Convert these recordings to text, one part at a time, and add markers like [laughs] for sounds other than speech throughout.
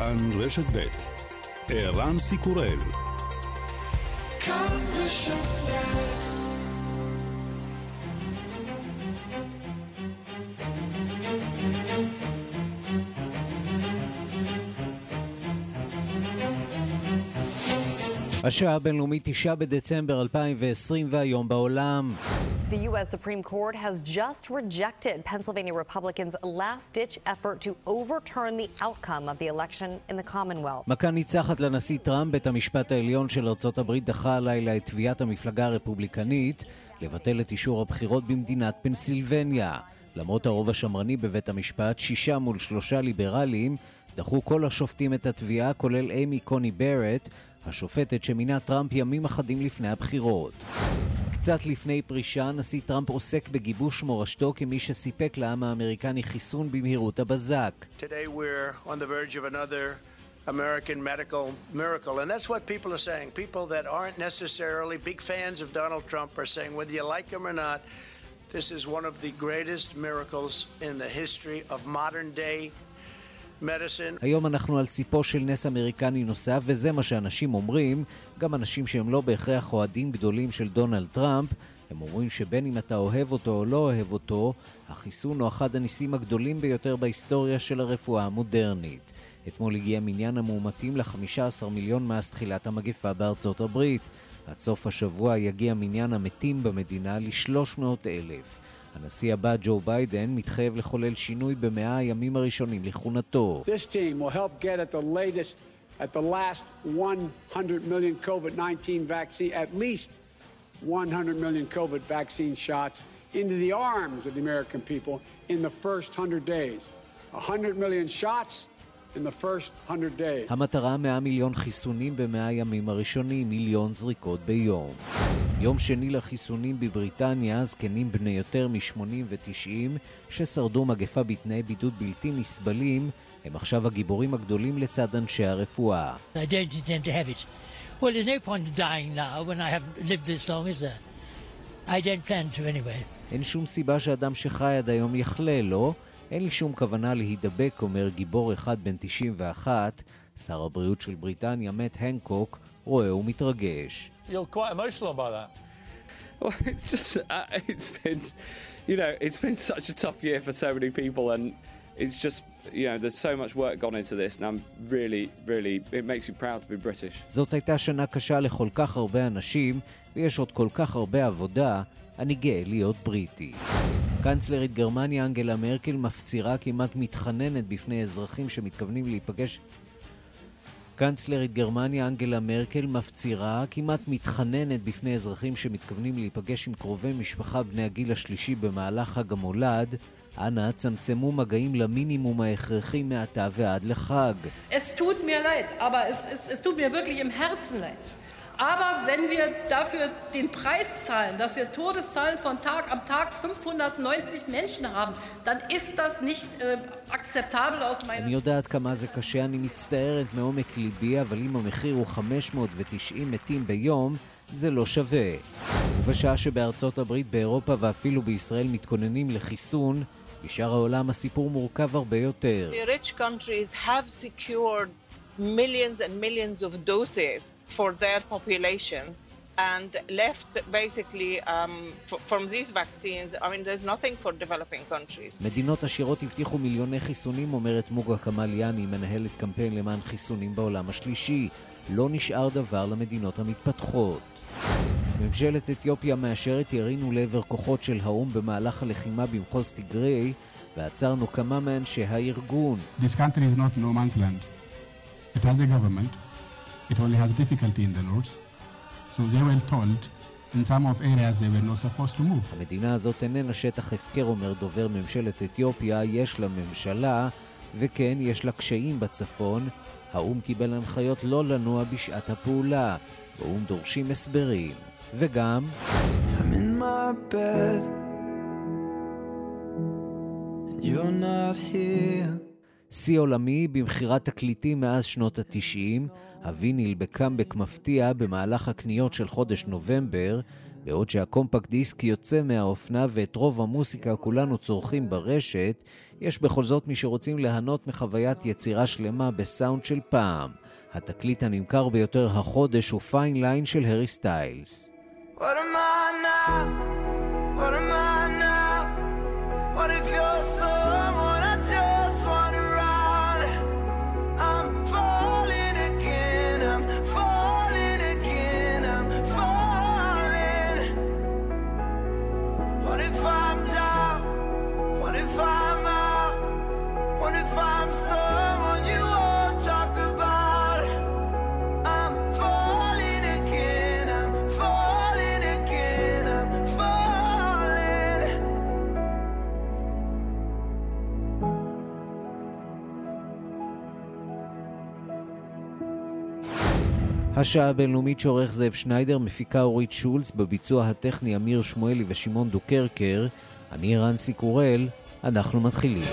כאן רשת ב' ערן סיקורל כאן רשת השעה הבינלאומית 9 בדצמבר 2020 והיום בעולם. The U.S. Supreme Court has just rejected Pennsylvania Republicans' last-ditch effort to overturn the outcome of the election in the Commonwealth. מכה ניצחת לנשיא טראמפ, בית המשפט העליון של ארצות הברית דחה הלילה את תביעת המפלגה הרפובליקנית לבטל את אישור הבחירות במדינת פנסילבניה. למרות הרוב השמרני בבית המשפט, שישה מול שלושה ליברלים, דחו כל השופטים את התביעה, כולל אימי קוני ברט, השופטת שמינה טראמפ ימים אחדים לפני הבחירות. קצת לפני פרישה, הנשיא טראמפ עוסק בגיבוש מורשתו כמי שסיפק לעם האמריקני חיסון במהירות הבזק. American medical miracle. And that's what people are saying. People that aren't necessarily big fans of Donald Trump are saying, whether you like him or not, this is one of the greatest miracles in the history of modern day היום אנחנו על סיפו של נס אמריקני נוסף, וזה מה שאנשים אומרים, גם אנשים שהם לא בהכרח אוהדים גדולים של דונלד טראמפ, הם אומרים שבין אם אתה אוהב אותו או לא אוהב אותו, החיסון הוא אחד הניסים הגדולים ביותר בהיסטוריה של הרפואה המודרנית. אתמול הגיע מניין המאומתים ל-15 מיליון מאז תחילת המגפה בארצות הברית. עד סוף השבוע יגיע מניין המתים במדינה ל-300 אלף. הנשיא הבא, ג'ו ביידן, מתחייב לחולל שינוי במאה הימים הראשונים לכהונתו. At the last 100 million COVID-19 vaccine, at least 100 million COVID vaccine shots into the arms of the American people in the first 100 days. 100 million shots in the first 100 days. המטרה 100 מיליון חיסונים במאה הימים הראשונים, מיליון זריקות ביום. יום שני לחיסונים בבריטניה, זקנים בני יותר מ-80 ו-90 ששרדו מגפה בתנאי בידוד בלתי נסבלים, הם עכשיו הגיבורים הגדולים לצד אנשי הרפואה. אין שום סיבה שאדם שחי עד היום יחלה, לא? אין לי שום כוונה להידבק, אומר גיבור אחד בן 91, שר הבריאות של בריטניה, מת הנקוק, רואה ומתרגש. זאת הייתה שנה קשה לכל כך הרבה אנשים, ויש עוד כל כך הרבה עבודה, אני גאה להיות בריטי. קנצלרית גרמניה אנגלה מרקל מפצירה כמעט מתחננת בפני אזרחים שמתכוונים להיפגש קנצלרית גרמניה אנגלה מרקל מפצירה, כמעט מתחננת בפני אזרחים שמתכוונים להיפגש עם קרובי משפחה בני הגיל השלישי במהלך חג המולד, אנא צמצמו מגעים למינימום ההכרחי מעתה ועד לחג. Aber wenn wir dafür den Preis zahlen, dass wir Todeszahlen von Tag am Tag 590 Menschen haben, dann ist das nicht äh, akzeptabel aus meiner... אני יודעת כמה זה קשה, אני מצטערת מעומק ליבי, אבל אם המחיר הוא 590 מתים ביום, זה לא שווה. ובשעה שבארצות הברית, באירופה ואפילו בישראל מתכוננים לחיסון, בשאר העולם הסיפור מורכב הרבה יותר. The rich countries have secured millions and millions of doses for their population and left basically um, from these vaccines, I mean, there's nothing for developing countries. מדינות עשירות הבטיחו מיליוני חיסונים, אומרת מוגה קמאליאני, מנהלת קמפיין למען חיסונים בעולם השלישי. לא נשאר דבר למדינות המתפתחות. ממשלת אתיופיה מאשרת ירינו לעבר כוחות של האו"ם במהלך הלחימה במחוז תיגריי, ועצרנו כמה מאנשי הארגון. This country is not no man's land. It has a government. It only has difficulty in the north. So they were told in some of areas they were not supposed to move. המדינה הזאת איננה שטח הפקר, אומר דובר ממשלת אתיופיה, יש לה ממשלה, וכן, יש לה קשיים בצפון. האו"ם קיבל הנחיות לא לנוע בשעת הפעולה. באו"ם דורשים הסברים. וגם... I'm in my bed and you're not here שיא עולמי במכירת תקליטים מאז שנות התשעים, הוויניל בקאמבק מפתיע במהלך הקניות של חודש נובמבר, בעוד שהקומפקט דיסק יוצא מהאופנה ואת רוב המוסיקה כולנו צורכים ברשת, יש בכל זאת מי שרוצים ליהנות מחוויית יצירה שלמה בסאונד של פעם. התקליט הנמכר ביותר החודש הוא Fine Line של הארי סטיילס. What am I now? What am I now? What if you're השעה הבינלאומית שעורך זאב שניידר, מפיקה אורית שולץ, בביצוע הטכני אמיר שמואלי ושמעון דוקרקר. אני רנסי קורל, אנחנו מתחילים.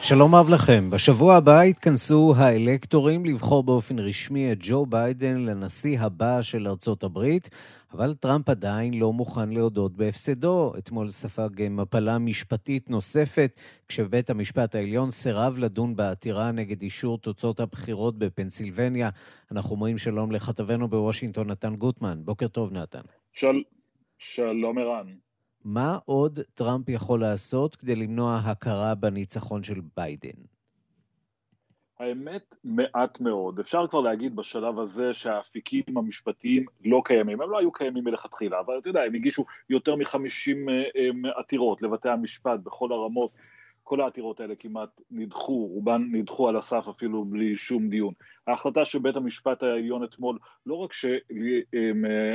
שלום רב לכם. בשבוע הבא יתכנסו האלקטורים לבחור באופן רשמי את ג'ו ביידן לנשיא הבא של ארצות הברית, אבל טראמפ עדיין לא מוכן להודות בהפסדו. אתמול ספג מפלה משפטית נוספת, כשבית המשפט העליון סירב לדון בעתירה נגד אישור תוצאות הבחירות בפנסילבניה. אנחנו אומרים שלום לכתבנו בוושינגטון, נתן גוטמן. בוקר טוב, נתן. של... שלום ערן. מה עוד טראמפ יכול לעשות כדי למנוע הכרה בניצחון של ביידן? האמת, מעט מאוד. אפשר כבר להגיד בשלב הזה שהאפיקים המשפטיים לא קיימים. הם לא היו קיימים מלכתחילה, אבל אתה יודע, הם הגישו יותר מ-50 עתירות לבתי המשפט בכל הרמות. כל העתירות האלה כמעט נדחו, רובן נדחו על הסף אפילו בלי שום דיון. ההחלטה של בית המשפט העליון אתמול, לא רק, ש...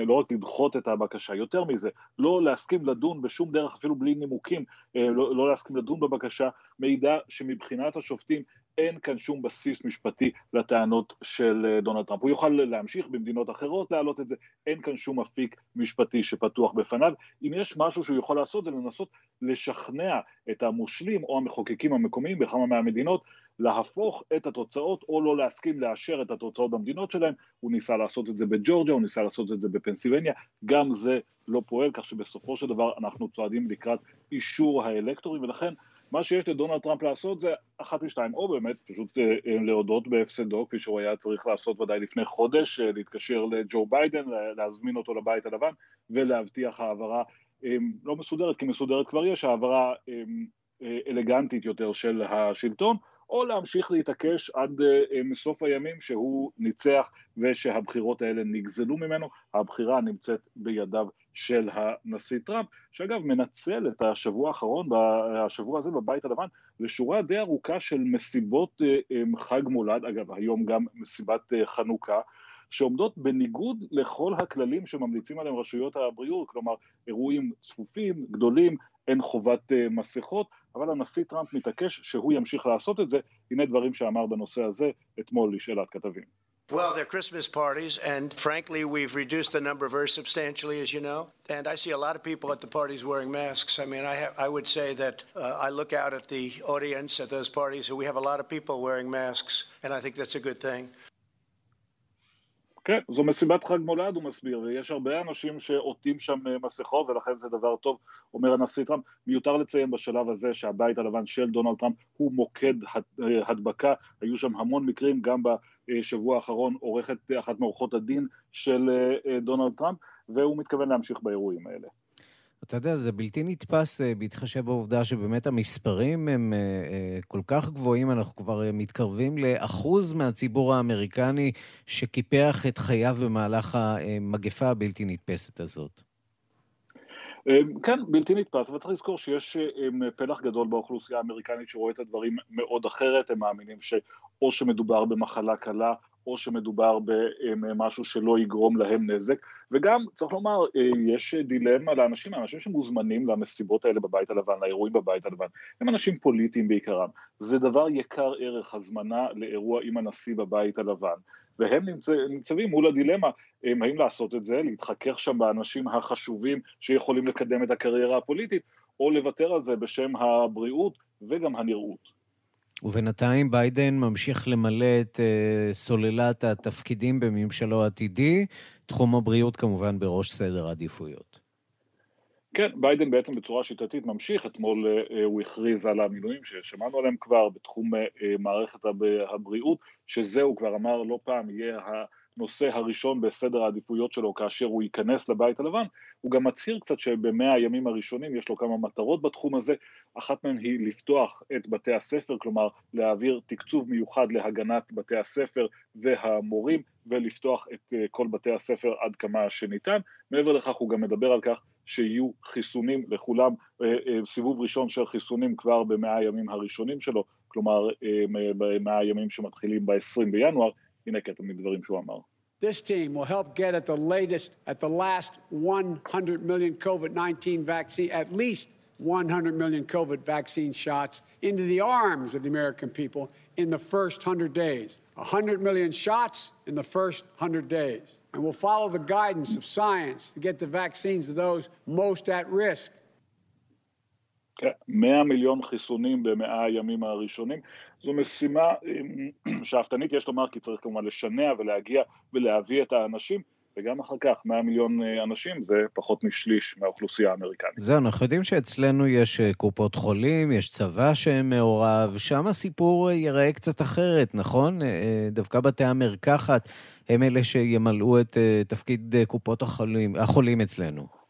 לא רק לדחות את הבקשה, יותר מזה, לא להסכים לדון בשום דרך, אפילו בלי נימוקים, לא, לא להסכים לדון בבקשה, מעידה שמבחינת השופטים אין כאן שום בסיס משפטי לטענות של דונלד טראמפ. הוא יוכל להמשיך במדינות אחרות להעלות את זה, אין כאן שום אפיק משפטי שפתוח בפניו. אם יש משהו שהוא יכול לעשות זה לנסות לשכנע את המושלים או המחוקקים המקומיים בכמה מהמדינות להפוך את התוצאות או לא להסכים לאשר את התוצאות במדינות שלהם, הוא ניסה לעשות את זה בג'ורג'ה, הוא ניסה לעשות את זה בפנסילבניה, גם זה לא פועל, כך שבסופו של דבר אנחנו צועדים לקראת אישור האלקטורים, ולכן מה שיש לדונלד טראמפ לעשות זה אחת משתיים, או באמת פשוט אה, אה, להודות בהפסדו, כפי שהוא היה צריך לעשות ודאי לפני חודש, אה, להתקשר לג'ו ביידן, להזמין אותו לבית הלבן ולהבטיח העברה לא מסודרת, כי מסודרת כבר יש, העברה אלגנטית יותר של השלטון, או להמשיך להתעקש עד uh, סוף הימים שהוא ניצח ושהבחירות האלה נגזלו ממנו, הבחירה נמצאת בידיו של הנשיא טראמפ, שאגב מנצל את השבוע האחרון, השבוע הזה בבית הלבן, לשורה די ארוכה של מסיבות uh, חג מולד, אגב היום גם מסיבת חנוכה, שעומדות בניגוד לכל הכללים שממליצים עליהם רשויות הבריאות, כלומר אירועים צפופים, גדולים, אין חובת uh, מסכות, אבל הנשיא טראמפ מתעקש שהוא ימשיך לעשות את זה, הנה דברים שאמר בנושא הזה אתמול לשאלת כתבים. Well, they're Christmas parties, and frankly, we've reduced the number very substantially, as you know. And I see a lot of people at the parties wearing masks. I mean, I, ha- I would say that uh, I look out at the audience at those parties, and we have a lot of people wearing masks, and I think that's a good thing. כן, זו מסיבת חג מולד, הוא מסביר, ויש הרבה אנשים שעוטים שם מסכות, ולכן זה דבר טוב, אומר הנשיא טראמפ. מיותר לציין בשלב הזה שהבית הלבן של דונלד טראמפ הוא מוקד הדבקה, היו שם המון מקרים, גם בשבוע האחרון עורכת אחת מעורכות הדין של דונלד טראמפ, והוא מתכוון להמשיך באירועים האלה. אתה יודע, זה בלתי נתפס בהתחשב בעובדה שבאמת המספרים הם כל כך גבוהים, אנחנו כבר מתקרבים לאחוז מהציבור האמריקני שקיפח את חייו במהלך המגפה הבלתי נתפסת הזאת. כן, בלתי נתפס, אבל צריך לזכור שיש פלח גדול באוכלוסייה האמריקנית שרואה את הדברים מאוד אחרת, הם מאמינים שאו שמדובר במחלה קלה, או שמדובר במשהו שלא יגרום להם נזק, וגם צריך לומר, יש דילמה לאנשים, האנשים שמוזמנים למסיבות האלה בבית הלבן, לאירועים בבית הלבן, הם אנשים פוליטיים בעיקרם, זה דבר יקר ערך, הזמנה לאירוע עם הנשיא בבית הלבן, והם ניצבים מול הדילמה, האם לעשות את זה, להתחכך שם באנשים החשובים שיכולים לקדם את הקריירה הפוליטית, או לוותר על זה בשם הבריאות וגם הנראות. ובינתיים ביידן ממשיך למלא את uh, סוללת התפקידים בממשלו העתידי, תחום הבריאות כמובן בראש סדר העדיפויות. כן, ביידן בעצם בצורה שיטתית ממשיך, אתמול uh, הוא הכריז על המינויים ששמענו עליהם כבר בתחום מערכת הבריאות, שזה הוא כבר אמר לא פעם יהיה. הנושא הראשון בסדר העדיפויות שלו כאשר הוא ייכנס לבית הלבן, הוא גם מצהיר קצת שבמאה הימים הראשונים יש לו כמה מטרות בתחום הזה, אחת מהן היא לפתוח את בתי הספר, כלומר להעביר תקצוב מיוחד להגנת בתי הספר והמורים ולפתוח את אה, כל בתי הספר עד כמה שניתן, מעבר לכך הוא גם מדבר על כך שיהיו חיסונים לכולם, אה, אה, סיבוב ראשון של חיסונים כבר במאה הימים הראשונים שלו, כלומר במאה הימים שמתחילים ב-20 בינואר, הנה קטע מדברים שהוא אמר. This team will help get at the latest, at the last 100 million COVID 19 vaccine, at least 100 million COVID vaccine shots into the arms of the American people in the first 100 days. 100 million shots in the first 100 days. And we'll follow the guidance of science to get the vaccines to those most at risk. 100 מיליון חיסונים במאה הימים הראשונים. זו משימה אמ, [clears throat] שאפתנית, יש לומר, כי צריך כמובן לשנע ולהגיע ולהביא את האנשים. וגם אחר כך 100 מיליון אה, אנשים זה פחות משליש מהאוכלוסייה האמריקנית. זהו, אנחנו יודעים שאצלנו יש אה, קופות חולים, יש צבא שמעורב, שם הסיפור אה, ייראה קצת אחרת, נכון? דווקא בתי המרקחת הם אלה שימלאו את תפקיד קופות החולים, החולים אצלנו.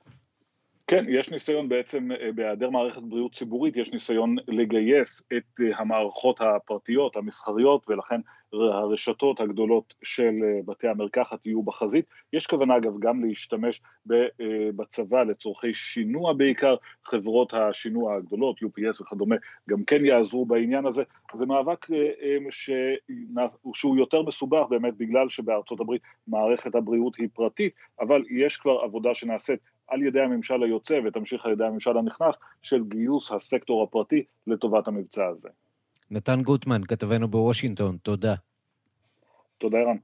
כן, יש ניסיון בעצם, אה, בהיעדר מערכת בריאות ציבורית, יש ניסיון לגייס את אה, המערכות הפרטיות, המסחריות, ולכן הרשתות הגדולות של אה, בתי המרקחת יהיו בחזית. יש כוונה אגב גם להשתמש בצבא לצורכי שינוע בעיקר, חברות השינוע הגדולות, UPS וכדומה, גם כן יעזרו בעניין הזה. זה מאבק שהוא יותר מסובך באמת בגלל שבארצות הברית מערכת הבריאות היא פרטית, אבל יש כבר עבודה שנעשית על ידי הממשל היוצא ותמשיך על ידי הממשל הנכנס של גיוס הסקטור הפרטי לטובת המבצע הזה. נתן גוטמן, כתבנו בוושינגטון, תודה. תודה, ערן.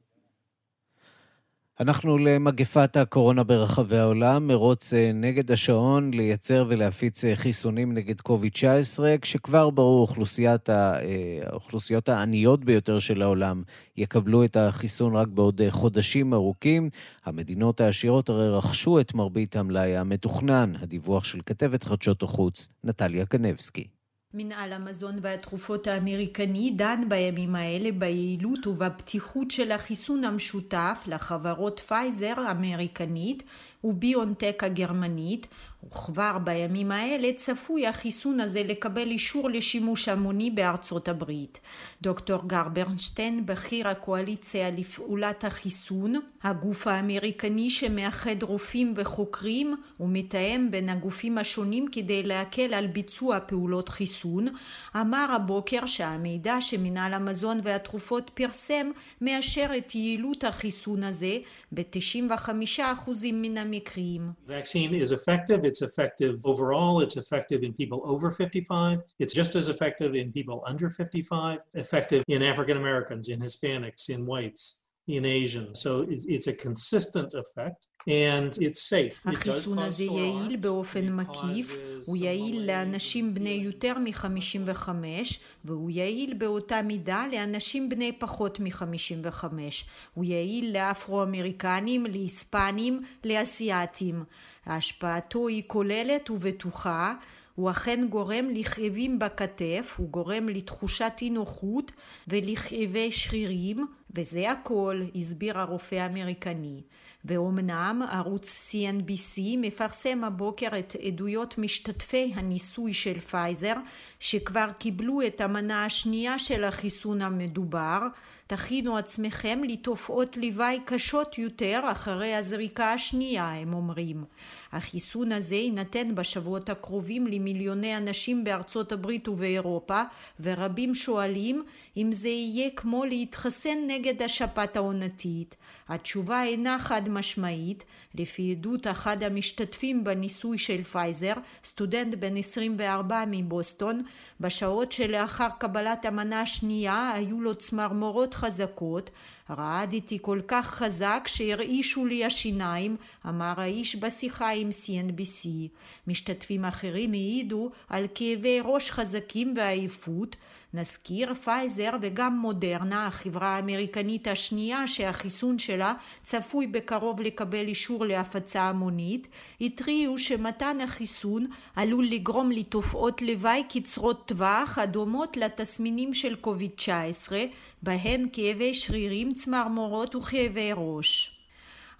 אנחנו למגפת הקורונה ברחבי העולם, מרוץ אה, נגד השעון לייצר ולהפיץ אה, חיסונים נגד קוביד-19, כשכבר ברור אוכלוסיית אה, האוכלוסיות העניות ביותר של העולם יקבלו את החיסון רק בעוד חודשים ארוכים. המדינות העשירות הרי רכשו את מרבית המלאי המתוכנן. הדיווח של כתבת חדשות החוץ, נטליה קנבסקי. מנהל המזון והתרופות האמריקני דן בימים האלה ביעילות ובפתיחות של החיסון המשותף לחברות פייזר האמריקנית וביונטק הגרמנית, וכבר בימים האלה צפוי החיסון הזה לקבל אישור לשימוש המוני בארצות הברית. דוקטור גר ברנשטיין, בכיר הקואליציה לפעולת החיסון, הגוף האמריקני שמאחד רופאים וחוקרים ומתאם בין הגופים השונים כדי להקל על ביצוע פעולות חיסון, אמר הבוקר שהמידע שמנהל המזון והתרופות פרסם מאשר את יעילות החיסון הזה ב-95% מן המקרים. It's effective overall, it's effective in people over 55, it's just as effective in people under 55, effective in African Americans, in Hispanics, in whites. In Asian. So it's a consistent effect and it's safe. החיסון הזה יעיל באופן מקיף, הוא יעיל לאנשים בני יותר מ-55 והוא יעיל באותה מידה לאנשים בני פחות מ-55. הוא יעיל לאפרו-אמריקנים, להיספנים, לאסייתים. השפעתו היא כוללת ובטוחה הוא אכן גורם לכאבים בכתף, הוא גורם לתחושת אי נוחות ולכאבי שרירים, וזה הכל, הסביר הרופא האמריקני. ואומנם ערוץ CNBC מפרסם הבוקר את עדויות משתתפי הניסוי של פייזר שכבר קיבלו את המנה השנייה של החיסון המדובר תכינו עצמכם לתופעות לוואי קשות יותר אחרי הזריקה השנייה, הם אומרים. החיסון הזה יינתן בשבועות הקרובים למיליוני אנשים בארצות הברית ובאירופה, ורבים שואלים אם זה יהיה כמו להתחסן נגד השפעת העונתית. התשובה אינה חד משמעית, לפי עדות אחד המשתתפים בניסוי של פייזר, סטודנט בן 24 מבוסטון, בשעות שלאחר קבלת המנה השנייה היו לו צמרמורות חזקות, רעדתי כל כך חזק שהרעישו לי השיניים, אמר האיש בשיחה עם CNBC. משתתפים אחרים העידו על כאבי ראש חזקים ועייפות, נזכיר, פייזר וגם מודרנה, החברה האמריקנית השנייה שהחיסון שלה צפוי בקרוב לקבל אישור להפצה המונית, התריעו שמתן החיסון עלול לגרום לתופעות לוואי קצרות טווח הדומות לתסמינים של קוביד 19, בהן כאבי שרירים, צמרמורות וכאבי ראש.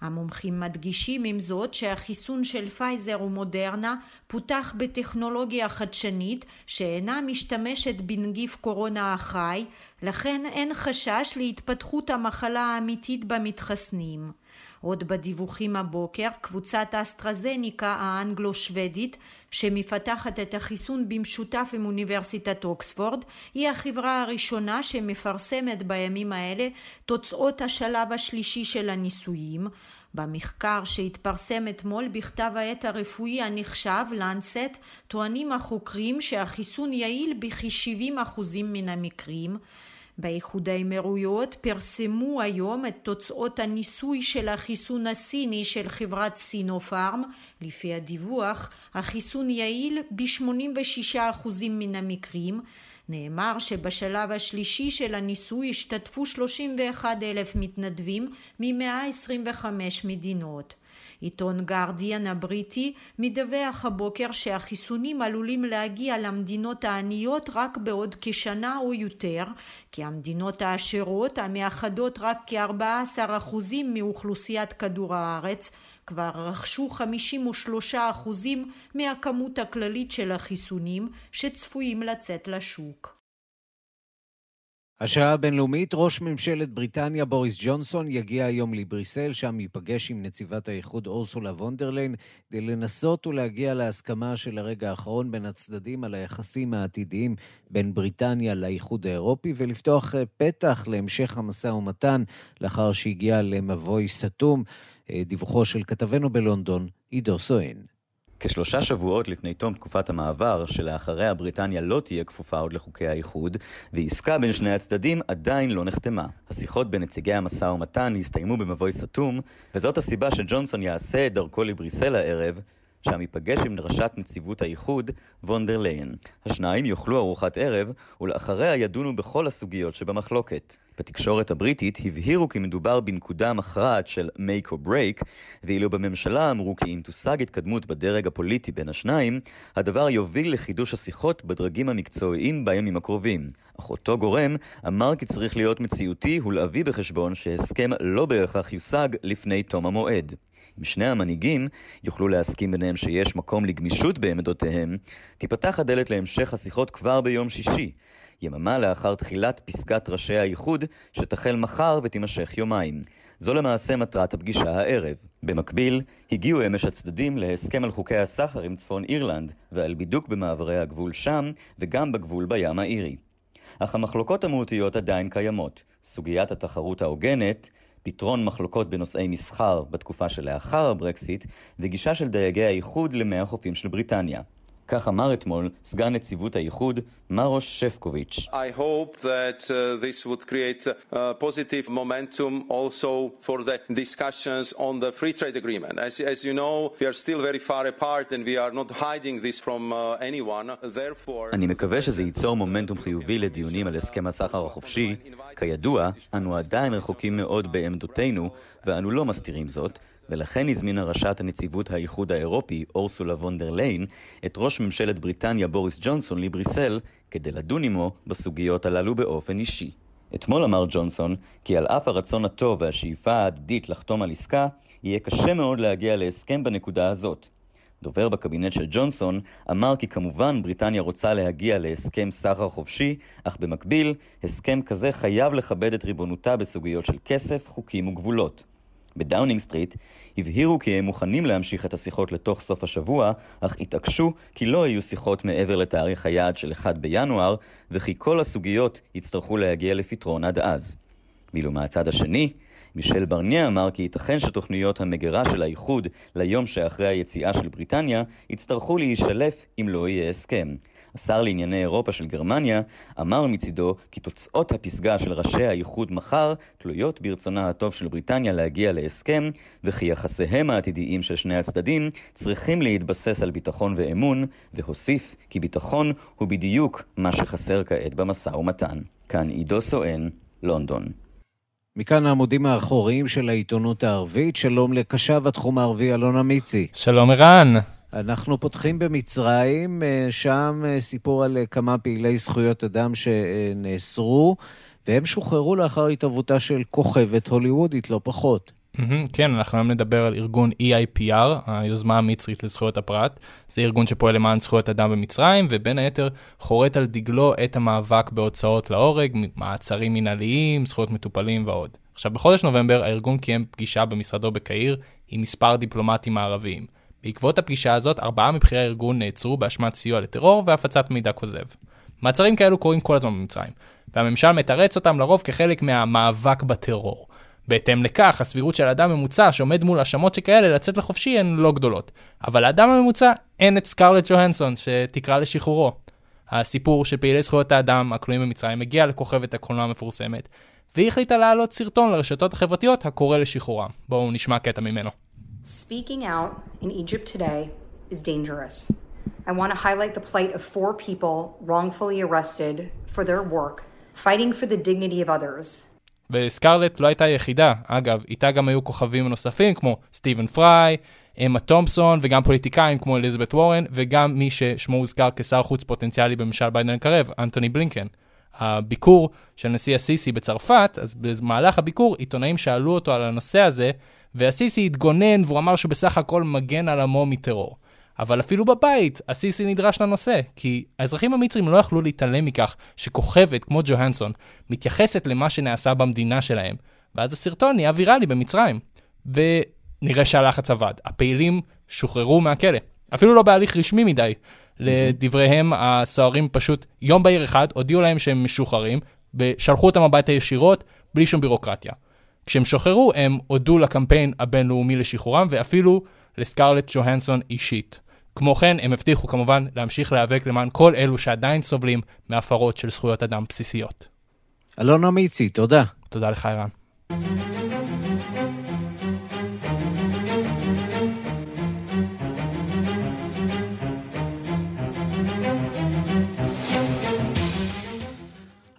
המומחים מדגישים עם זאת שהחיסון של פייזר ומודרנה פותח בטכנולוגיה חדשנית שאינה משתמשת בנגיף קורונה החי, לכן אין חשש להתפתחות המחלה האמיתית במתחסנים. עוד בדיווחים הבוקר, קבוצת אסטרזניקה האנגלו-שוודית, שמפתחת את החיסון במשותף עם אוניברסיטת אוקספורד, היא החברה הראשונה שמפרסמת בימים האלה תוצאות השלב השלישי של הניסויים. במחקר שהתפרסם אתמול בכתב העת הרפואי הנחשב לנסט טוענים החוקרים שהחיסון יעיל בכ-70% מן המקרים באיחוד האמירויות פרסמו היום את תוצאות הניסוי של החיסון הסיני של חברת סינופארם. לפי הדיווח, החיסון יעיל ב-86% מן המקרים. נאמר שבשלב השלישי של הניסוי השתתפו 31 אלף מתנדבים מ-125 מדינות. עיתון גרדיאן הבריטי מדווח הבוקר שהחיסונים עלולים להגיע למדינות העניות רק בעוד כשנה או יותר, כי המדינות העשירות המאחדות רק כ-14% מאוכלוסיית כדור הארץ כבר רכשו 53% מהכמות הכללית של החיסונים שצפויים לצאת לשוק. השעה הבינלאומית, ראש ממשלת בריטניה בוריס ג'ונסון יגיע היום לבריסל, שם ייפגש עם נציבת האיחוד אורסולה וונדרליין, כדי לנסות ולהגיע להסכמה של הרגע האחרון בין הצדדים על היחסים העתידיים בין בריטניה לאיחוד האירופי, ולפתוח אה, פתח להמשך המשא ומתן לאחר שהגיע למבוי סתום. אה, דיווחו של כתבנו בלונדון, עידו סואן. כשלושה שבועות לפני תום תקופת המעבר, שלאחריה בריטניה לא תהיה כפופה עוד לחוקי האיחוד, ועסקה בין שני הצדדים עדיין לא נחתמה. השיחות בין נציגי המשא ומתן הסתיימו במבוי סתום, וזאת הסיבה שג'ונסון יעשה את דרכו לבריסל הערב, שם ייפגש עם ראשת נציבות האיחוד, וונדר ליין. השניים יאכלו ארוחת ערב, ולאחריה ידונו בכל הסוגיות שבמחלוקת. בתקשורת הבריטית הבהירו כי מדובר בנקודה מכרעת של make or break, ואילו בממשלה אמרו כי אם תושג התקדמות בדרג הפוליטי בין השניים, הדבר יוביל לחידוש השיחות בדרגים המקצועיים בימים הקרובים. אך אותו גורם אמר כי צריך להיות מציאותי ולהביא בחשבון שהסכם לא בהכרח יושג לפני תום המועד. אם שני המנהיגים יוכלו להסכים ביניהם שיש מקום לגמישות בעמדותיהם, תיפתח הדלת להמשך השיחות כבר ביום שישי, יממה לאחר תחילת פסגת ראשי האיחוד, שתחל מחר ותימשך יומיים. זו למעשה מטרת הפגישה הערב. במקביל, הגיעו אמש הצדדים להסכם על חוקי הסחר עם צפון אירלנד, ועל בידוק במעברי הגבול שם, וגם בגבול בים האירי. אך המחלוקות המהותיות עדיין קיימות. סוגיית התחרות ההוגנת, פתרון מחלוקות בנושאי מסחר בתקופה שלאחר הברקסיט, וגישה של דייגי האיחוד למי החופים של בריטניה. כך אמר אתמול סגן נציבות האיחוד, מרוש שפקוביץ'. I hope that uh, this would create a positive momentum also for the discussions on the free trade agreement. As, as you know, we are still very far apart and we are not hiding this from uh, anyone. Therefore... אני מקווה שזה ייצור מומנטום חיובי לדיונים על הסכם הסחר החופשי. כידוע, אנו עדיין רחוקים מאוד בעמדותינו, ואנו לא מסתירים זאת. ולכן הזמינה ראשת הנציבות האיחוד האירופי, אורסולה וונדר ליין, את ראש ממשלת בריטניה בוריס ג'ונסון לבריסל, כדי לדון עמו בסוגיות הללו באופן אישי. אתמול אמר ג'ונסון כי על אף הרצון הטוב והשאיפה ההדדית לחתום על עסקה, יהיה קשה מאוד להגיע להסכם בנקודה הזאת. דובר בקבינט של ג'ונסון אמר כי כמובן בריטניה רוצה להגיע להסכם סחר חופשי, אך במקביל, הסכם כזה חייב לכבד את ריבונותה בסוגיות של כסף, חוקים וגבולות. בדאונינג סטריט הבהירו כי הם מוכנים להמשיך את השיחות לתוך סוף השבוע, אך התעקשו כי לא יהיו שיחות מעבר לתאריך היעד של 1 בינואר, וכי כל הסוגיות יצטרכו להגיע לפתרון עד אז. ואילו מהצד השני, מישל ברניה אמר כי ייתכן שתוכניות המגירה של האיחוד ליום שאחרי היציאה של בריטניה יצטרכו להישלף אם לא יהיה הסכם. השר לענייני אירופה של גרמניה אמר מצידו כי תוצאות הפסגה של ראשי האיחוד מחר תלויות ברצונה הטוב של בריטניה להגיע להסכם, וכי יחסיהם העתידיים של שני הצדדים צריכים להתבסס על ביטחון ואמון, והוסיף כי ביטחון הוא בדיוק מה שחסר כעת במשא ומתן. כאן עידו סואן, לונדון. מכאן העמודים האחוריים של העיתונות הערבית. שלום לקשב התחום הערבי אלונה מיצי. שלום ערן. אנחנו פותחים במצרים, אה, שם אה, סיפור על אה, כמה פעילי זכויות אדם שנאסרו, והם שוחררו לאחר התערבותה של כוכבת הוליוודית, לא פחות. כן, אנחנו היום נדבר על ארגון EIPR, היוזמה המצרית לזכויות הפרט. זה ארגון שפועל למען זכויות אדם במצרים, ובין היתר חורט על דגלו את המאבק בהוצאות להורג, מעצרים מנהליים, זכויות מטופלים ועוד. עכשיו, בחודש נובמבר הארגון קיים פגישה במשרדו בקהיר עם מספר דיפלומטים מערביים. בעקבות הפגישה הזאת, ארבעה מבכירי הארגון נעצרו באשמת סיוע לטרור והפצת מידע כוזב. מעצרים כאלו קורים כל הזמן במצרים, והממשל מתרץ אותם לרוב כחלק מהמאבק בטרור. בהתאם לכך, הסבירות של אדם ממוצע שעומד מול האשמות שכאלה לצאת לחופשי הן לא גדולות. אבל לאדם הממוצע אין את סקרלט ג'והנסון שתקרא לשחרורו. הסיפור של פעילי זכויות האדם הכלואים במצרים מגיע לכוכבת הקולנוע המפורסמת, והיא החליטה להעלות סרטון לרשתות החברתיות הקורא לשחרורם. בואו נשמע קטע ממנו. Speaking out in Egypt today is dangerous. I want to highlight the plight of four people wrongfully arrested for their work, fighting for the dignity of others. וסקרלט לא הייתה היחידה, אגב, איתה גם היו כוכבים נוספים כמו סטיבן פריי, אמה תומפסון וגם פוליטיקאים כמו אליזבת וורן וגם מי ששמו הוזכר כשר חוץ פוטנציאלי בממשל ביידן הקרב, אנטוני בלינקן. הביקור של נשיא הסיסי בצרפת, אז במהלך הביקור עיתונאים שאלו אותו על הנושא הזה, והסיסי התגונן והוא אמר שבסך הכל מגן על עמו מטרור. אבל אפילו בבית, הסיסי נדרש לנושא, כי האזרחים המצרים לא יכלו להתעלם מכך שכוכבת כמו ג'והנסון מתייחסת למה שנעשה במדינה שלהם, ואז הסרטון נהיה ויראלי במצרים. ונראה שהלחץ עבד. הפעילים שוחררו מהכלא, אפילו לא בהליך רשמי מדי. לדבריהם, הסוהרים פשוט יום בהיר אחד הודיעו להם שהם משוחררים, ושלחו אותם הביתה ישירות, בלי שום בירוקרטיה. כשהם שוחררו, הם הודו לקמפיין הבינלאומי לשחרורם, ואפילו לסקרלט ג'והנסון אישית. כמו כן, הם הבטיחו כמובן להמשיך להיאבק למען כל אלו שעדיין סובלים מהפרות של זכויות אדם בסיסיות. אלונה מיצי, תודה. תודה לך, ערן.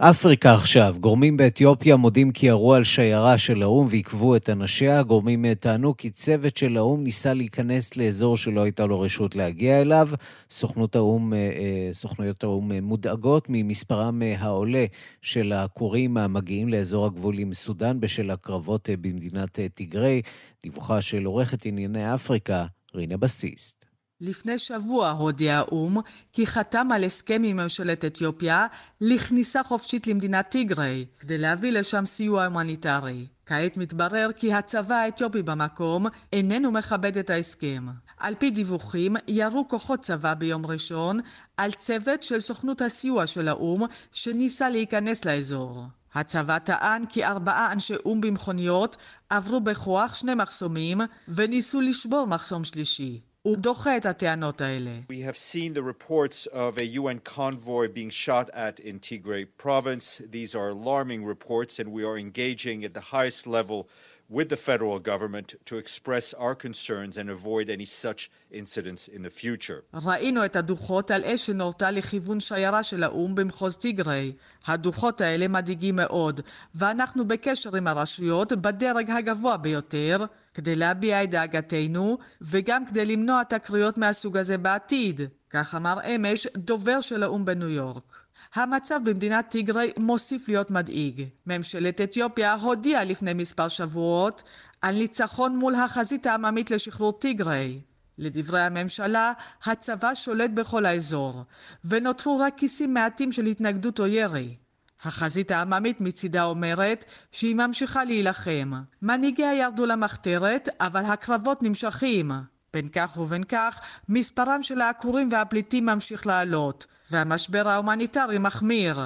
אפריקה עכשיו, גורמים באתיופיה מודים כי ירו על שיירה של האו"ם ועיכבו את אנשיה. גורמים טענו כי צוות של האו"ם ניסה להיכנס לאזור שלא הייתה לו רשות להגיע אליו. סוכנות האו"ם, אה, אה, סוכנויות האו"ם מודאגות ממספרם אה, העולה של הכורים המגיעים לאזור הגבול עם סודאן בשל הקרבות במדינת טיגריי. דיווחה של עורכת ענייני אפריקה, רינה בסיסט. לפני שבוע הודיע האו"ם כי חתם על הסכם עם ממשלת אתיופיה לכניסה חופשית למדינת טיגריי כדי להביא לשם סיוע הומניטרי. כעת מתברר כי הצבא האתיופי במקום איננו מכבד את ההסכם. על פי דיווחים, ירו כוחות צבא ביום ראשון על צוות של סוכנות הסיוע של האו"ם שניסה להיכנס לאזור. הצבא טען כי ארבעה אנשי או"ם במכוניות עברו בכוח שני מחסומים וניסו לשבור מחסום שלישי. הוא דוחה את הטענות האלה. We have seen the reports of a UN convoy being shot at in Tigray province. These are alarming reports and we are engaging at the highest level with the federal government to express our concerns and avoid any such incidents in the future. ראינו את הדוחות על אש שנורתה לכיוון שיירה של האו"ם במחוז טיגריי. הדוחות האלה מדאיגים מאוד, ואנחנו בקשר עם הרשויות בדרג הגבוה ביותר, כדי להביע את דאגתנו, וגם כדי למנוע תקריות מהסוג הזה בעתיד. כך אמר אמש דובר של האו"ם בניו יורק. המצב במדינת טיגרי מוסיף להיות מדאיג. ממשלת אתיופיה הודיעה לפני מספר שבועות על ניצחון מול החזית העממית לשחרור טיגרי. לדברי הממשלה, הצבא שולט בכל האזור, ונותרו רק כיסים מעטים של התנגדות או ירי. החזית העממית מצידה אומרת שהיא ממשיכה להילחם. מנהיגיה ירדו למחתרת, אבל הקרבות נמשכים. בין כך ובין כך, מספרם של העקורים והפליטים ממשיך לעלות, והמשבר ההומניטרי מחמיר.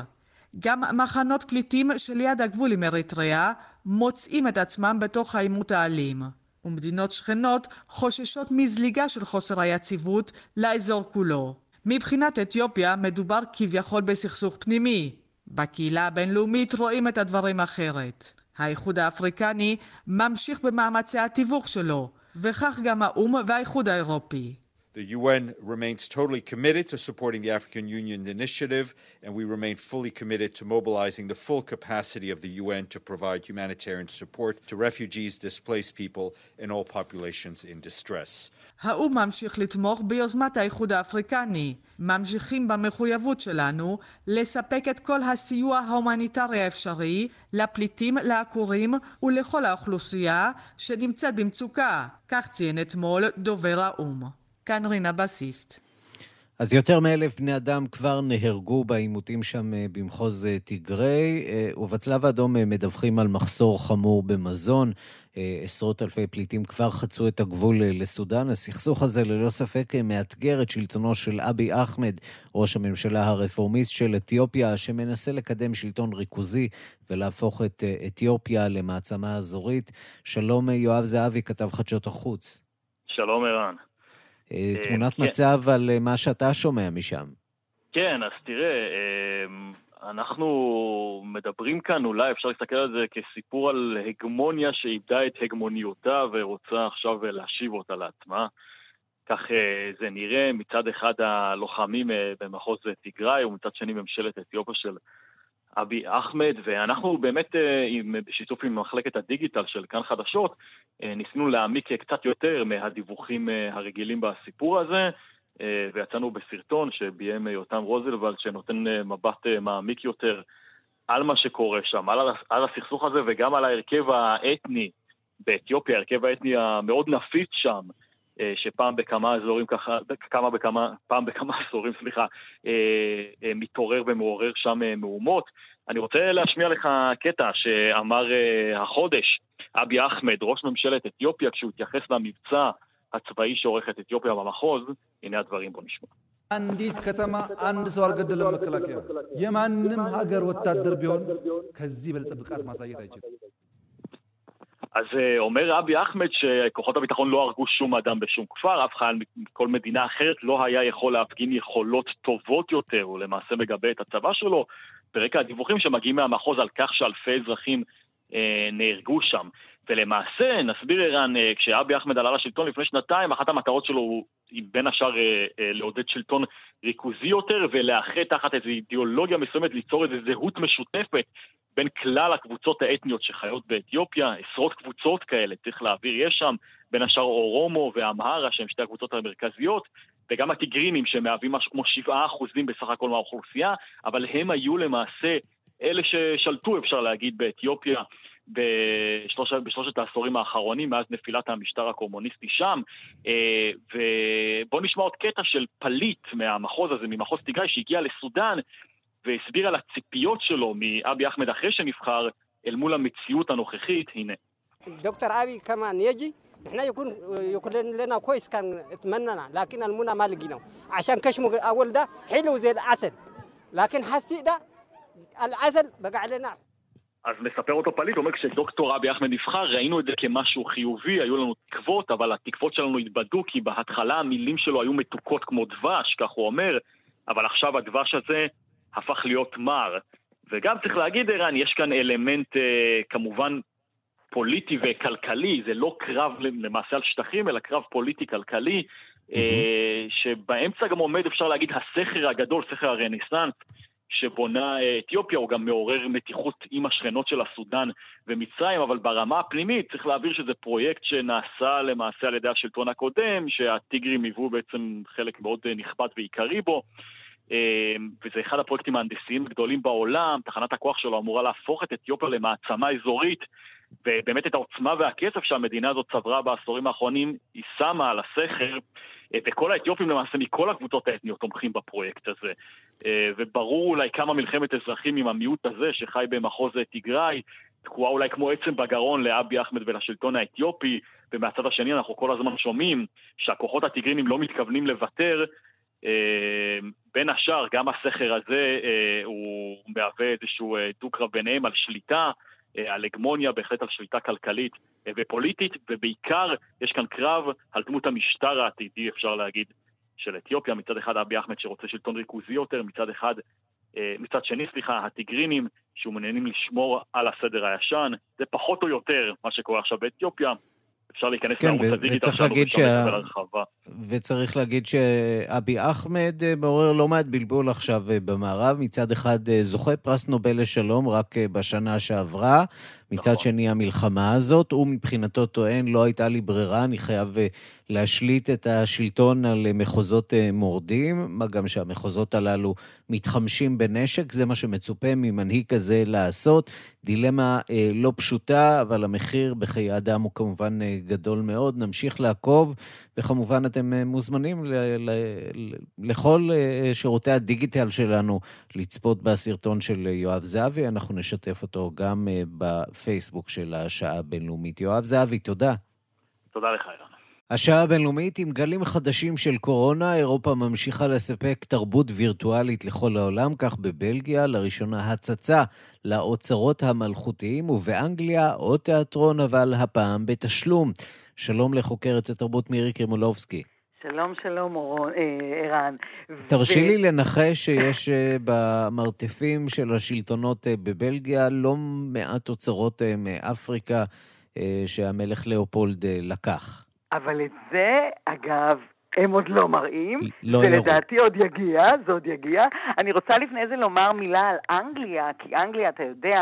גם מחנות פליטים שליד הגבול עם אריתריאה מוצאים את עצמם בתוך העימות האלים. ומדינות שכנות חוששות מזליגה של חוסר היציבות לאזור כולו. מבחינת אתיופיה מדובר כביכול בסכסוך פנימי. בקהילה הבינלאומית רואים את הדברים אחרת. האיחוד האפריקני ממשיך במאמצי התיווך שלו, וכך גם האו"ם והאיחוד האירופי. The UN remains totally committed to supporting the African Union initiative, and we remain fully committed to mobilizing the full capacity of the UN to provide humanitarian support to refugees, displaced people, and all populations in distress. האו"ם ממשיך לתמוך ביוזמת האיחוד האפריקני. ממשיכים במחויבות שלנו לספק את כל הסיוע ההומניטרי האפשרי לפליטים, לעקורים ולכל האוכלוסייה שנמצאת במצוקה, כך ציין אתמול דובר האו"ם. כאן רינה בסיסט. אז יותר מאלף בני אדם כבר נהרגו בעימותים שם אה, במחוז אה, תיגרי, אה, ובצלב האדום מדווחים על מחסור חמור במזון. עשרות אלפי פליטים כבר חצו את הגבול לסודאן. הסכסוך הזה ללא ספק מאתגר את שלטונו של אבי אחמד, ראש הממשלה הרפורמיסט של אתיופיה, שמנסה לקדם שלטון ריכוזי ולהפוך את אתיופיה למעצמה אזורית. שלום יואב זהבי, כתב חדשות החוץ. שלום ערן. אה, אה, תמונת כן. מצב על אה, מה שאתה שומע משם. כן, אז תראה, אנחנו מדברים כאן, אולי אפשר להסתכל על זה כסיפור על הגמוניה שאיבדה את הגמוניותה ורוצה עכשיו להשיב אותה לעצמה. כך זה נראה, מצד אחד הלוחמים במחוז תיגראי ומצד שני ממשלת אתיופיה של אבי אחמד, ואנחנו באמת, אה, בשיתוף עם מחלקת הדיגיטל של כאן חדשות, אה, ניסינו להעמיק קצת יותר מהדיווחים אה, הרגילים בסיפור הזה, ויצאנו בסרטון שביים יותם רוזלוולד, שנותן מבט מעמיק יותר על מה שקורה שם, על, על הסכסוך הזה וגם על ההרכב האתני באתיופיה, ההרכב האתני המאוד נפיץ שם, שפעם בכמה אזורים ככה, כמה בכמה, פעם בכמה [laughs] עשורים, סליחה, מתעורר ומעורר שם מהומות. אני רוצה להשמיע לך קטע שאמר החודש אבי אחמד, ראש ממשלת אתיופיה, כשהוא התייחס למבצע הצבאי שעורך את אתיופיה במחוז, הנה הדברים, בוא נשמע. አንዲት ከተማ አንድ ሰው አልገደለም መከላከያ የማንም ሀገር ወታደር ቢሆን ከዚህ በለጠ ብቃት ማሳየት አይችልም። אז אה, אומר אבי אחמד שכוחות הביטחון לא הרגו שום אדם בשום כפר, אף חייל מכל מדינה אחרת לא היה יכול להפגין יכולות טובות יותר, הוא למעשה מגבה את הצבא שלו, ברקע הדיווחים שמגיעים מהמחוז על כך שאלפי אזרחים אה, נהרגו שם. ולמעשה, נסביר ערן, אה, כשאבי אחמד עלה לשלטון לפני שנתיים, אחת המטרות שלו היא בין השאר אה, אה, לעודד שלטון ריכוזי יותר ולאחד תחת איזו אידיאולוגיה מסוימת, ליצור איזו זהות משותפת בין כלל הקבוצות האתניות שחיות באתיופיה, עשרות קבוצות כאלה, צריך להעביר, יש שם, בין השאר אורומו ואמהרה, שהם שתי הקבוצות המרכזיות, וגם הטיגרינים שמהווים משהו כמו 7% בסך הכל מהאוכלוסייה, אבל הם היו למעשה אלה ששלטו, אפשר להגיד, באתיופיה. בשלוש, בשלושת העשורים האחרונים, מאז נפילת המשטר הקומוניסטי שם. אה, ובואו נשמע עוד קטע של פליט מהמחוז הזה, ממחוז תיגראי, שהגיע לסודאן, והסביר על הציפיות שלו מאבי אחמד אחרי שנבחר, אל מול המציאות הנוכחית, הנה. דוקטור אבי כמאן יג'י احنا يكون يكون لنا كويس كان اتمنى لكن المنى ما لقيناه عشان كشمه اول ده حلو زي العسل لكن حسي ده العسل بقى علينا אז מספר אותו פליט, אומר כשדוקטור אבי אחמד נבחר, ראינו את זה כמשהו חיובי, היו לנו תקוות, אבל התקוות שלנו התבדו, כי בהתחלה המילים שלו היו מתוקות כמו דבש, כך הוא אומר, אבל עכשיו הדבש הזה הפך להיות מר. וגם צריך להגיד, ערן, יש כאן אלמנט אה, כמובן פוליטי וכלכלי, זה לא קרב למעשה על שטחים, אלא קרב פוליטי-כלכלי. אה, שבאמצע גם עומד, אפשר להגיד, הסכר הגדול, סכר הרנסאנס, שבונה אה, אתיופיה, הוא גם מעורר מתיחות עם השכנות של הסודאן ומצרים, אבל ברמה הפנימית צריך להעביר שזה פרויקט שנעשה למעשה על ידי השלטון הקודם, שהטיגרים היוו בעצם חלק מאוד אה, נכבד ועיקרי בו. אה, וזה אחד הפרויקטים ההנדסיים הגדולים בעולם, תחנת הכוח שלו אמורה להפוך את אתיופיה למעצמה אזורית, ובאמת את העוצמה והכסף שהמדינה הזאת צברה בעשורים האחרונים, היא שמה על הסכר. אה, וכל האתיופים למעשה מכל הקבוצות האתניות תומכים בפרויקט הזה. אה, וברור אולי כמה מלחמת אזרחים עם המיעוט הזה שחי במחוז תיגראי, תקועה אולי כמו עצם בגרון לאבי אחמד ולשלטון האתיופי, ומהצד השני אנחנו כל הזמן שומעים שהכוחות הטיגרינים לא מתכוונים לוותר. אה, בין השאר, גם הסכר הזה הוא מהווה איזשהו דו-קרב ביניהם על שליטה. אה, על הגמוניה, בהחלט על שליטה כלכלית אה, ופוליטית, ובעיקר יש כאן קרב על דמות המשטר העתידי, אפשר להגיד, של אתיופיה, מצד אחד אבי אחמד שרוצה שלטון ריכוזי יותר, מצד אחד, אה, מצד שני, סליחה, הטיגרינים שמעוניינים לשמור על הסדר הישן, זה פחות או יותר מה שקורה עכשיו באתיופיה. אפשר להיכנס כן, לערוץ הדיגיטל שלנו ושם שה... לקבל הרחבה. וצריך להגיד שאבי אחמד אה, מעורר לא מעט בלבול עכשיו אה, במערב. מצד אחד אה, זוכה פרס נובל לשלום רק בשנה שעברה, מצד נכון. שני המלחמה הזאת. הוא מבחינתו טוען, לא הייתה לי ברירה, אני חייב להשליט את השלטון על מחוזות מורדים, מה גם שהמחוזות הללו מתחמשים בנשק, זה מה שמצופה ממנהיג כזה לעשות. דילמה לא פשוטה, אבל המחיר בחיי אדם הוא כמובן גדול מאוד. נמשיך לעקוב, וכמובן אתם אה, מוזמנים ל- ל- לכל אה, שירותי הדיגיטל שלנו לצפות בסרטון של יואב זהבי. אנחנו נשתף אותו גם אה, בפייסבוק של השעה הבינלאומית. יואב זהבי, תודה. תודה לך, אילן. השעה הבינלאומית עם גלים חדשים של קורונה, אירופה ממשיכה לספק תרבות וירטואלית לכל העולם, כך בבלגיה, לראשונה הצצה לאוצרות המלכותיים, ובאנגליה עוד תיאטרון, אבל הפעם בתשלום. שלום לחוקרת התרבות מירי קרימולובסקי. שלום, שלום, אה, ערן. תרשי ו... לי לנחש שיש אה, במרתפים של השלטונות אה, בבלגיה לא מעט אוצרות מאפריקה שהמלך לאופולד לקח. אבל את זה, אגב, הם עוד לא מראים. לא זה ירו. לדעתי עוד יגיע, זה עוד יגיע. אני רוצה לפני זה לומר מילה על אנגליה, כי אנגליה, אתה יודע,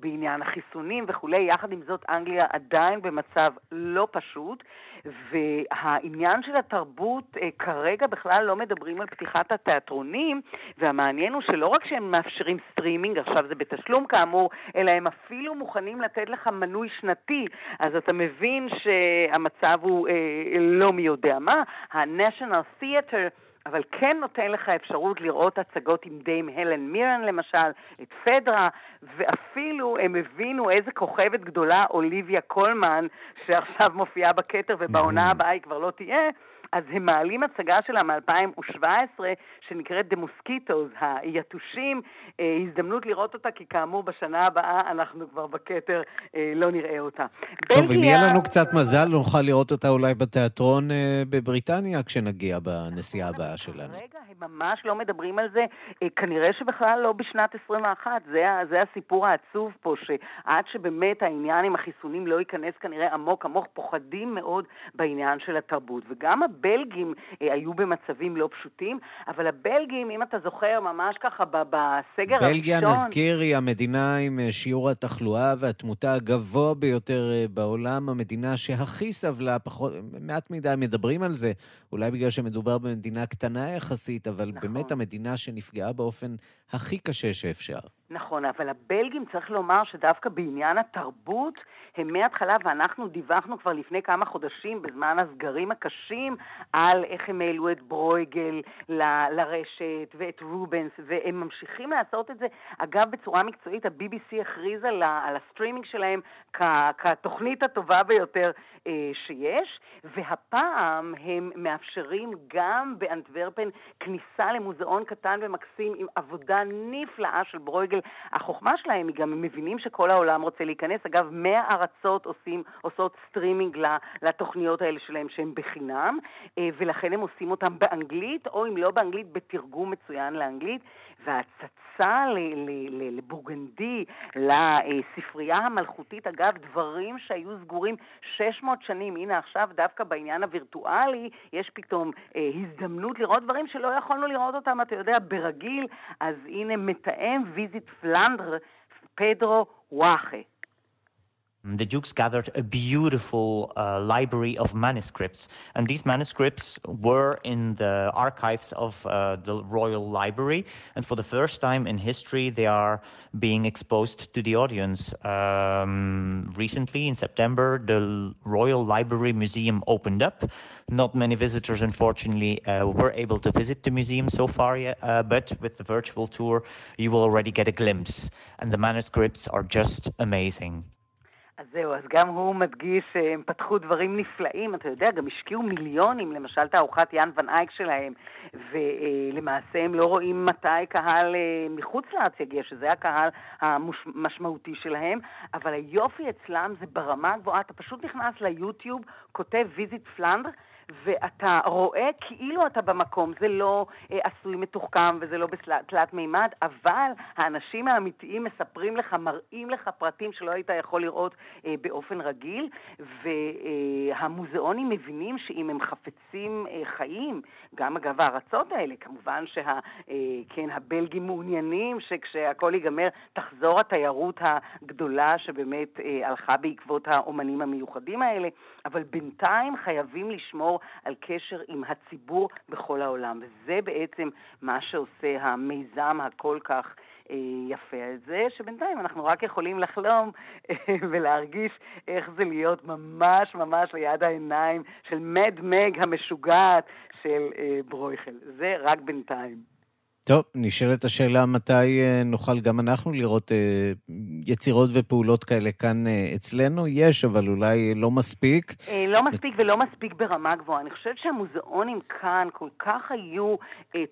בעניין החיסונים וכולי, יחד עם זאת, אנגליה עדיין במצב לא פשוט. והעניין של התרבות, אה, כרגע בכלל לא מדברים על פתיחת התיאטרונים, והמעניין הוא שלא רק שהם מאפשרים סטרימינג, עכשיו זה בתשלום כאמור, אלא הם אפילו מוכנים לתת לך מנוי שנתי, אז אתה מבין שהמצב הוא אה, לא מי יודע מה. ה-National Theatre אבל כן נותן לך אפשרות לראות הצגות עם דיים הלן מירן למשל, את פדרה, ואפילו הם הבינו איזה כוכבת גדולה אוליביה קולמן, שעכשיו מופיעה בכתר ובעונה הבאה היא כבר לא תהיה, אז הם מעלים הצגה שלה מ-2017, שנקראת The Mosquitoes, היתושים. אה, הזדמנות לראות אותה, כי כאמור, בשנה הבאה אנחנו כבר בכתר אה, לא נראה אותה. טוב. אם יהיה לנו קצת מזל, נוכל לראות אותה אולי בתיאטרון אה, בבריטניה, כשנגיע בנסיעה הבאה שלנו. רגע, הם ממש לא מדברים על זה. אה, כנראה שבכלל לא בשנת 21. זה, זה הסיפור העצוב פה, שעד שבאמת העניין עם החיסונים לא ייכנס כנראה עמוק עמוק, פוחדים מאוד בעניין של התרבות. וגם הבלגים אה, היו במצבים לא פשוטים, אבל הבלגים, אם אתה זוכר, ממש ככה בסגר הראשון... בלגיה, נזכיר, היא המדינה עם אה, שיעור התחלואה והתמותה הגבוה ביותר אה, בעולם, המדינה שהכי סבלה, פחות, מעט מדי מדברים על זה, אולי בגלל שמדובר במדינה קטנה יחסית, אבל נכון. באמת המדינה שנפגעה באופן הכי קשה שאפשר. נכון, אבל הבלגים, צריך לומר שדווקא בעניין התרבות, הם מההתחלה, ואנחנו דיווחנו כבר לפני כמה חודשים, בזמן הסגרים הקשים, על איך הם העלו את ברויגל ל- לרשת, ואת רובנס, והם ממשיכים לעשות את זה. אגב, בצורה מקצועית, ה-BBC הכריז על, על הסטרימינג שלהם כ- כתוכנית הטובה ביותר אה, שיש, והפעם הם מאפשרים גם באנטוורפן כניסה למוזיאון קטן ומקסים עם עבודה נפלאה של ברויגל. החוכמה שלהם היא גם, הם מבינים שכל העולם רוצה להיכנס. אגב, 100 ארצות עושים, עושות סטרימינג לתוכניות האלה שלהם שהן בחינם, אה, ולכן הם עושים אותם באנגלית, או אם לא באנגלית, בתרגום מצוין לאנגלית. וההצצה לבורגנדי, לספרייה המלכותית, אגב, דברים שהיו סגורים 600 שנים, הנה עכשיו דווקא בעניין הווירטואלי, יש פתאום אה, הזדמנות לראות דברים שלא יכולנו לראות אותם, אתה יודע, ברגיל, אז הנה מתאם ויזיט פלנדר, פדרו וואחה. The Dukes gathered a beautiful uh, library of manuscripts, and these manuscripts were in the archives of uh, the Royal Library. And for the first time in history, they are being exposed to the audience. Um, recently, in September, the Royal Library Museum opened up. Not many visitors, unfortunately, uh, were able to visit the museum so far yet, uh, but with the virtual tour, you will already get a glimpse. And the manuscripts are just amazing. אז זהו, אז גם הוא מדגיש שהם פתחו דברים נפלאים, אתה יודע, גם השקיעו מיליונים, למשל תערוכת יאן ון אייק שלהם, ולמעשה הם לא רואים מתי קהל אה, מחוץ לארץ יגיע, שזה הקהל המשמעותי שלהם, אבל היופי אצלם זה ברמה הגבוהה, אתה פשוט נכנס ליוטיוב, כותב ויזיט פלנדר, ואתה רואה כאילו אתה במקום, זה לא אה, עשוי מתוחכם וזה לא בתלת מימד, אבל האנשים האמיתיים מספרים לך, מראים לך פרטים שלא היית יכול לראות אה, באופן רגיל, והמוזיאונים מבינים שאם הם חפצים אה, חיים, גם אגב הארצות האלה, כמובן שהבלגים אה, כן, מעוניינים שכשהכול ייגמר תחזור התיירות הגדולה שבאמת אה, הלכה בעקבות האומנים המיוחדים האלה, אבל בינתיים חייבים לשמור על קשר עם הציבור בכל העולם, וזה בעצם מה שעושה המיזם הכל כך אה, יפה זה, שבינתיים אנחנו רק יכולים לחלום אה, ולהרגיש איך זה להיות ממש ממש ליד העיניים של מד מג המשוגעת של אה, ברויכל. זה רק בינתיים. טוב, נשאלת השאלה מתי אה, נוכל גם אנחנו לראות אה, יצירות ופעולות כאלה כאן אה, אצלנו. יש, אבל אולי לא מספיק. לא מספיק ולא מספיק ברמה גבוהה. אני חושבת שהמוזיאונים כאן כל כך היו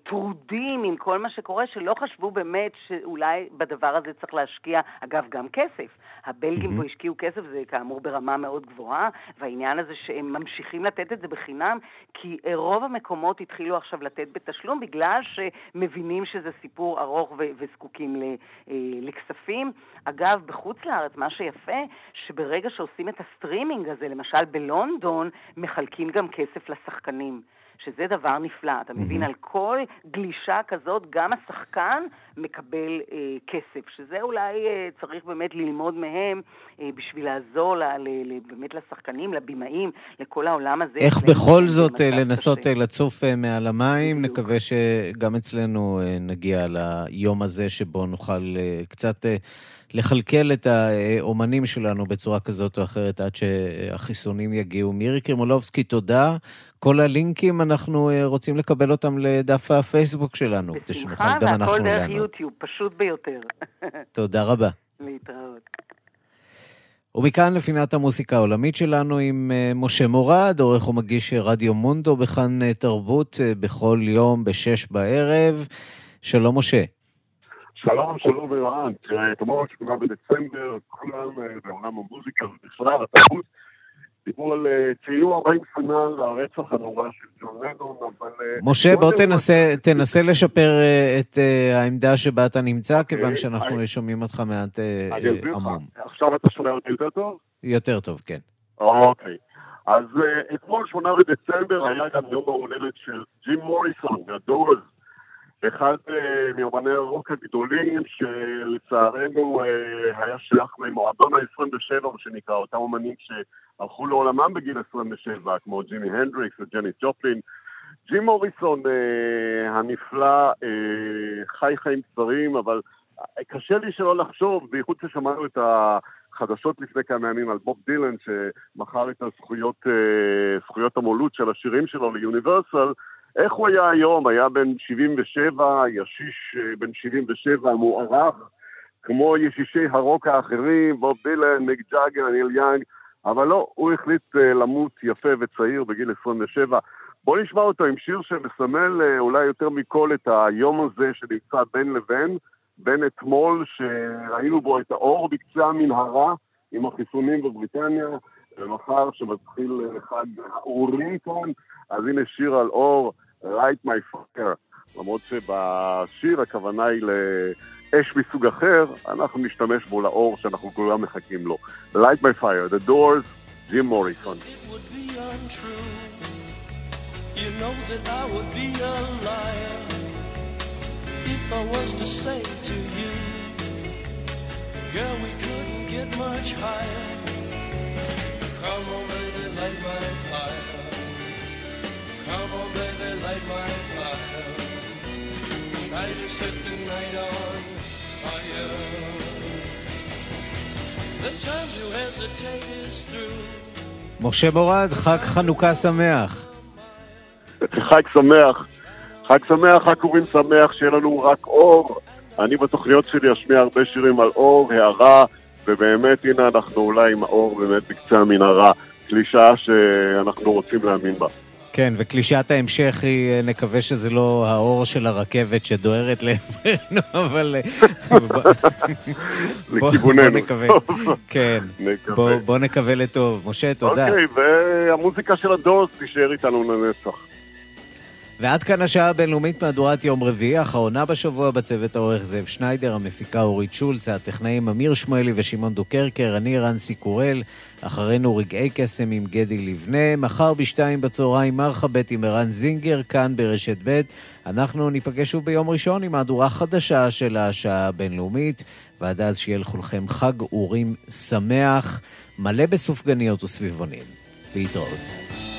טרודים עם כל מה שקורה, שלא חשבו באמת שאולי בדבר הזה צריך להשקיע, אגב, גם כסף. הבלגים פה השקיעו כסף, זה כאמור ברמה מאוד גבוהה, והעניין הזה שהם ממשיכים לתת את זה בחינם, כי רוב המקומות התחילו עכשיו לתת בתשלום בגלל שמבינים... מבינים שזה סיפור ארוך ו- וזקוקים ל- אה, לכספים. אגב, בחוץ לארץ, מה שיפה, שברגע שעושים את הסטרימינג הזה, למשל בלונדון, מחלקים גם כסף לשחקנים. שזה דבר נפלא. אתה מבין, על כל גלישה כזאת, גם השחקן מקבל אה, כסף, שזה אולי אה, צריך באמת ללמוד מהם אה, בשביל לעזור ל, ל, ל, באמת לשחקנים, לבימאים, לכל העולם הזה. איך בכל זאת אה, לנסות קשה. אה, לצוף אה, מעל המים? בדיוק. נקווה שגם אצלנו אה, נגיע ליום הזה שבו נוכל אה, קצת... אה, לכלכל את האומנים שלנו בצורה כזאת או אחרת עד שהחיסונים יגיעו. מירי קרמולובסקי, תודה. כל הלינקים, אנחנו אה, רוצים לקבל אותם לדף הפייסבוק שלנו, כדי שנוכל גם אנחנו לענות. בשמחה, והכל דרך יוטיוב, פשוט ביותר. [laughs] תודה רבה. להתראות. ומכאן לפינת המוסיקה העולמית שלנו עם אה, משה מורד, עורך ומגיש רדיו מונדו בכאן אה, תרבות בכל יום בשש בערב. שלום משה. שלום, שלום ורען. תראה, כמובן שמונה בדצמבר, כולם בעולם המוזיקה ובכלל התרבות דיברו על אה, ציור 40 שנה לרצח הנורא של ג'ון לנון, אבל... אה, משה, בוא תנסה, תנסה לשפר אה, את העמדה שבה אתה נמצא, כיוון שאנחנו שומעים אותך מעט עמום. עכשיו אתה שומע אותי יותר טוב? יותר טוב, כן. אוקיי. אז אתמול, 8 בדצמבר, היה גם יום ההולדת של ג'ים מוריסון, מהדורס, אחד מאמני הרוק הגדולים, שלצערנו היה שייך למועדון ה-27, מה שנקרא, אותם אמנים ש... הלכו לעולמם בגיל 27, כמו ג'ימי הנדריקס וג'ני ג'ופלין. ג'ים מוריסון אה, הנפלא אה, חי חיים קצרים, אבל אה, קשה לי שלא לחשוב, בייחוד ששמענו את החדשות לפני כמה ימים על בוב דילן, שמכר את הזכויות, אה, זכויות המולות של השירים שלו ליוניברסל, איך הוא היה היום? היה בן 77, ישיש אה, בן 77, מוערך, כמו ישישי הרוק האחרים, בוב דילן, מיק ג'אגר, ניל יאנג. אבל לא, הוא החליט אה, למות יפה וצעיר בגיל 27. בואו נשמע אותו עם שיר שמסמל אה, אולי יותר מכל את היום הזה שנמצא בין לבין, בין אתמול שראינו בו את האור בקצה המנהרה עם החיסונים בבריטניה, ומחר שמתחיל חג האורים כאן, אז הנה שיר על אור, Light My Fire, למרות שבשיר הכוונה היא ל... אש מסוג אחר, אנחנו נשתמש בו לאור שאנחנו כולם מחכים לו. Light by Fire, The Doors, Jim Morrison. You know that I would be a liar if I was to say to you, girl, we couldn't get much higher. Come on, baby, light my fire. Come on, baby, Light my fire. Try to set the night on משה מורד, חג חנוכה שמח. חג שמח. חג שמח, חג קוראים שמח, שיהיה לנו רק אור. אני בתוכניות שלי אשמיע הרבה שירים על אור, הערה, ובאמת, הנה אנחנו אולי עם האור באמת בקצה המנהרה. קלישאה שאנחנו רוצים להאמין בה. כן, וקלישת ההמשך היא, אה, נקווה שזה לא האור של הרכבת שדוהרת לעברנו, [laughs] אבל... אה, לכיווננו. בוא נקווה. כן, בוא נקווה לטוב. משה, תודה. אוקיי, והמוזיקה של הדורס תישאר איתנו לנצח. ועד כאן השעה הבינלאומית מהדורת יום רביעי, האחרונה בשבוע בצוות העורך זאב שניידר, המפיקה אורית שולץ, הטכנאים אמיר שמואלי ושמעון דוקרקר, אני רנסי קורל, אחרינו רגעי קסם עם גדי לבנה, מחר בשתיים בצהריים מרחה ב' עם ערן זינגר, כאן ברשת ב'. אנחנו ניפגש שוב ביום ראשון עם מהדורה חדשה של השעה הבינלאומית, ועד אז שיהיה לכולכם חג אורים שמח, מלא בסופגניות וסביבונים. להתראות.